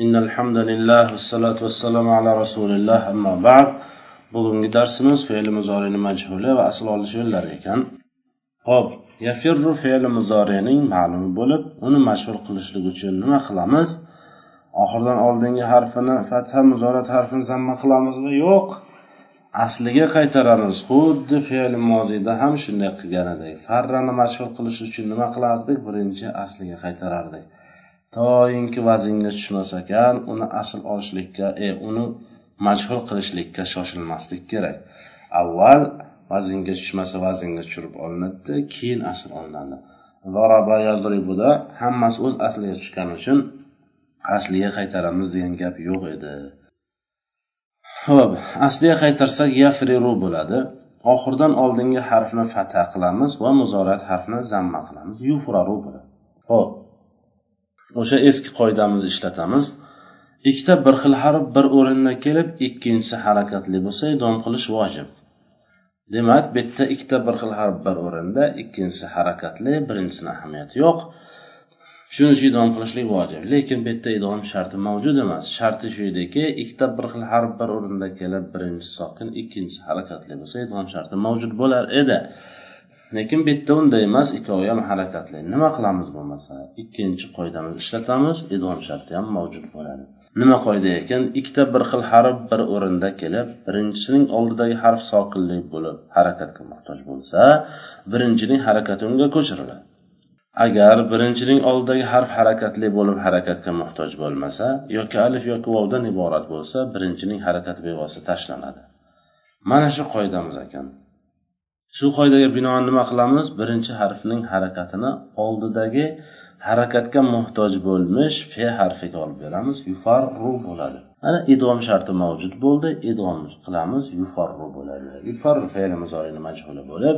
إن الحمد لله والصلاة والسلام على رسول الله أما بعد bugungi darsimiz fe'li muzorini majhuli va asl olish yo'llari ekan ho'p yafirru fe'li muzorining ma'lumi bo'lib uni mashhur qilishlik uchun nima qilamiz oxiridan oldingi harfini fatha muzorat harfini zamma qilamizmi yo'q asliga qaytaramiz xuddi fe'li moziyda ham shunday qilgan edik farrani mashhur qilish uchun nima qilardik birinchi asliga qaytarardik Toinki vaznga tushmas ekan uni asl olishlikka e uni majhul qilishlikka shoshilmaslik kerak. Avval vaznga tushmasa vaznga tushirib olinadida keyin asl olinadi. Zaraba yadribuda hammasi o'z asliga tushgani uchun asliga qaytaramiz degan gap yo'q edi. Ho'p asliga qaytarsak yafriru bo'ladi. Oxirdan oldingi harfni fatha qilamiz va muzorat harfini zamma qilamiz. Yufraru bo'ladi. Ho'p o'sha eski qoidamizni ishlatamiz. Ikkita bir xil harf bir o'rinda kelib ikkinchisi harakatli bo'lsa idom qilish vojib. Demak bu yerda ikkita bir xil harf bir o'rinda ikkinchisi harakatli birinchisini ahamiyati yo'q. Shuning uchun idom qilishlik vojib. Lekin bu yerda idom sharti mavjud emas. Sharti shu ediki ikkita bir xil harf bir o'rinda kelib birinchisi sokin ikkinchisi harakatli bo'lsa idom sharti mavjud bo'lar edi. Lekin bu yerda unday emas ikkovi ham harakatli. Nima qilamiz bo'lmasa? Ikkinchi qoidamizni ishlatamiz idom sharti ham mavjud bo'ladi. Nima qoida ekan? Ikkita bir xil harf bir o'rinda kelib birinchisining oldidagi harf sokinli bo'lib harakatga muhtoj bo'lsa birinchining harakati unga ko'chiriladi. Agar birinchining oldidagi harf harakatli bo'lib harakatga muhtoj bo'lmasa yoki alif yoki vovdan iborat bo'lsa birinchining harakati bevosita tashlanadi. Mana shu qoidamiz ekan. Shu qoidaga binoan nima qilamiz? Birinchi harfning harakatini oldidagi harakatga muhtoj bo'lmish fe harfiga olib beramiz. Yufarru bo'ladi. Mana idom sharti mavjud bo'ldi. Idom qilamiz. Yufarru bo'ladi. Yufarru fe'li muzorini majhuli bo'lib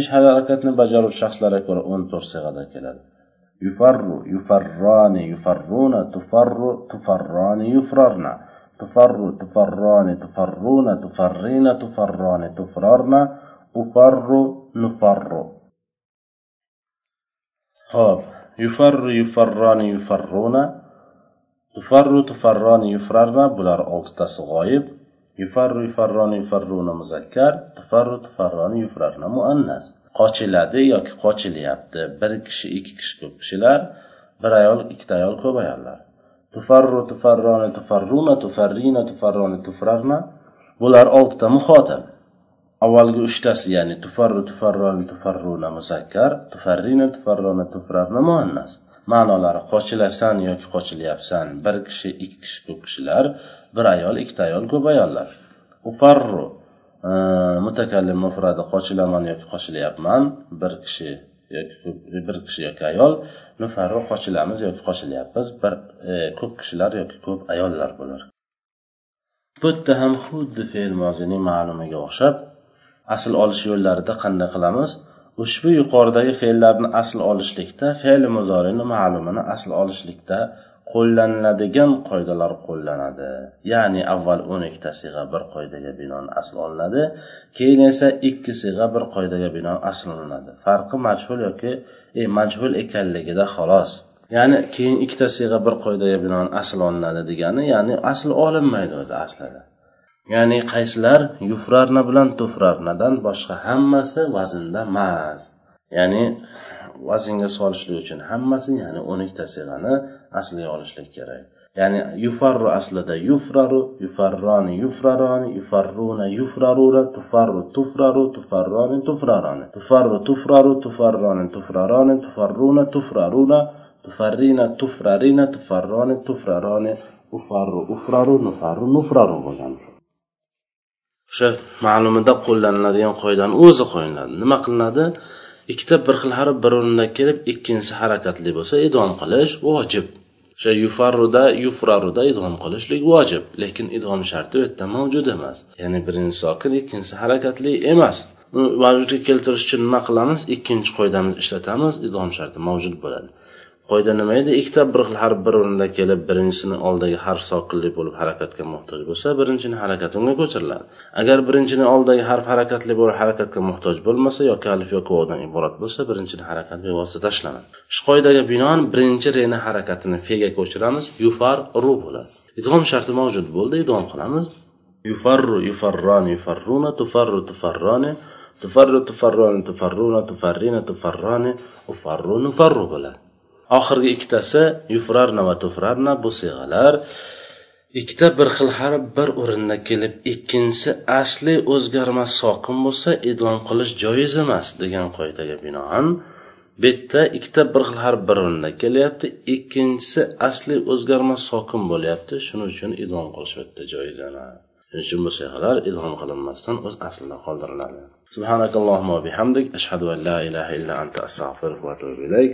ish harakatni bajaruvchi shaxslarga ko'ra o'n to'rt sig'ada keladi. Yufarru yufarroni yufarruna tufarru tufarroni yufrarna tufarru tufarroni tufarruna tufarrina tufarroni tufrarna ufarru nufarru. Ho'p. Yufarru yufarroni yufarruna. Tufarru tufarroni yufrarna bular oltitasi g'oyib. Yufarru yufarroni yufarruna muzakkar tufarru tufarroni yufrarna muannas. Qochiladi yoki qochilyapti. Bir kishi ikki kishi ko'p kishilar bir ayol ikkita ayol ko'p ayollar. Tufarru tufarroni tufarruna tufarrina tufarroni tufrarna. Bular oltita muxotab avvalgi uchtasi ya'ni tufarru tufarroni tufarruna muzakkar tufarrina tufarrona tufrarna muannas. Ma'nolari qochilasan yoki qochilyapsan. Bir kishi ikki kishi ko'p kishilar bir ayol ikkita ayol ko'p ayollar. Ufarru e, mutakallim mufradi qochilaman yoki qochilyapman bir kishi yoki bir kishi yoki ayol. Nufarru qochilamiz yoki qochilyapmiz bir e, ko'p kishilar yoki ko'p ayollar bo'lar bu yerda ham xuddi fe'l mozining ma'lumiga o'xshab asl olish yo'llarida qanday qilamiz? Ushbu yuqoridagi fe'llarni asl olishlikda fe'li muzorini ma'lumini asl olishlikda qo'llaniladigan qoidalar qo'llanadi. Ya'ni avval o'n ikkita siyg'a bir qoidaga binoan asl olinadi keyin esa ikki siyg'a bir qoidaga binoan asl olinadi. Farqi majhul yoki e, majhul ekanligida xolos. Ya'ni keyin ikkita siyg'a bir qoidaga binoan asl olinadi degani ya'ni asl olinmaydi o'zi aslida. Ya'ni qaysilar yufrarna bilan tufrarnadan boshqa hammasi vaznda emas ya'ni vaznga solishlik uchun hammasi ya'ni o'n ikkita sig'ani asliga olishlik kerak. Ya'ni yufarru aslida yufraru yufarroni yufraroni yufarruna yufraruna tufarru tufraru tufarroni tufraroni. Tufarru tufraru tufarroni tufraroni tufarruna tufraruna tufarrina tufrarina tufarroni tufraroni ufarru ufraru nufarru nufraru bo'lgan. O'sha ma'lumida qo'llaniladigan qoidani o'zi qo'yiladi. Nima qilinadi? Ikkita bir xil harf bir o'rinda kelib ikkinchisi harakatli bo'lsa idom qilish vojib. O'sha yufarruda yufraruda idom qilishlik vojib lekin idom sharti u yerda mavjud emas. Ya'ni birinchi sokin ikkinchisi harakatli emas. Vujudga keltirish uchun nima qilamiz? Ikkinchi qoidamizni ishlatamiz idom sharti mavjud bo'ladi. Qoida nima edi ikkita bir xil harf bir o'rinda kelib birinchisini oldagi harf sokinli bo'lib harakatga muhtoj bo'lsa birinchini harakati unga ko'chiriladi. Agar birinchini oldagi harf harakatli bo'lib harakatga muhtoj bo'lmasa yoki alif yoki vovdan iborat bo'lsa birinchini harakat bevosita tashlanadi shu qoidaga binoan birinchi reni harakatini fega ko'chiramiz yufar ru bo'ladi. Idg'om sharti mavjud bo'ldi idg'om qilamiz. Yufarru yufarroni yufarruna tufarru tufarroni tufarru tufarroni tufarruna tufarrina tufarroni ufarru nufarru bo'ladi. oxirgi ikkitasi yufrarna va tufrarna bu siyg'alar ikkita bir xil harf bir o'rinda kelib ikkinchisi asli o'zgarmas sokin bo'lsa idlom qilish joiz emas degan qoidaga binoan bu yerda ikkita bir xil harf bir o'rinda kelyapti ikkinchisi asli o'zgarmas sokin bo'lyapti shuning uchun idlom qilish bu yerda joiz emas shuning uchun bu siyg'alar idlom qilinmasdan o'z aslida qoldiriladi سبحانك اللهم وبحمدك أشهد أن لا إله إلا أنت أستغفرك وأتوب إليك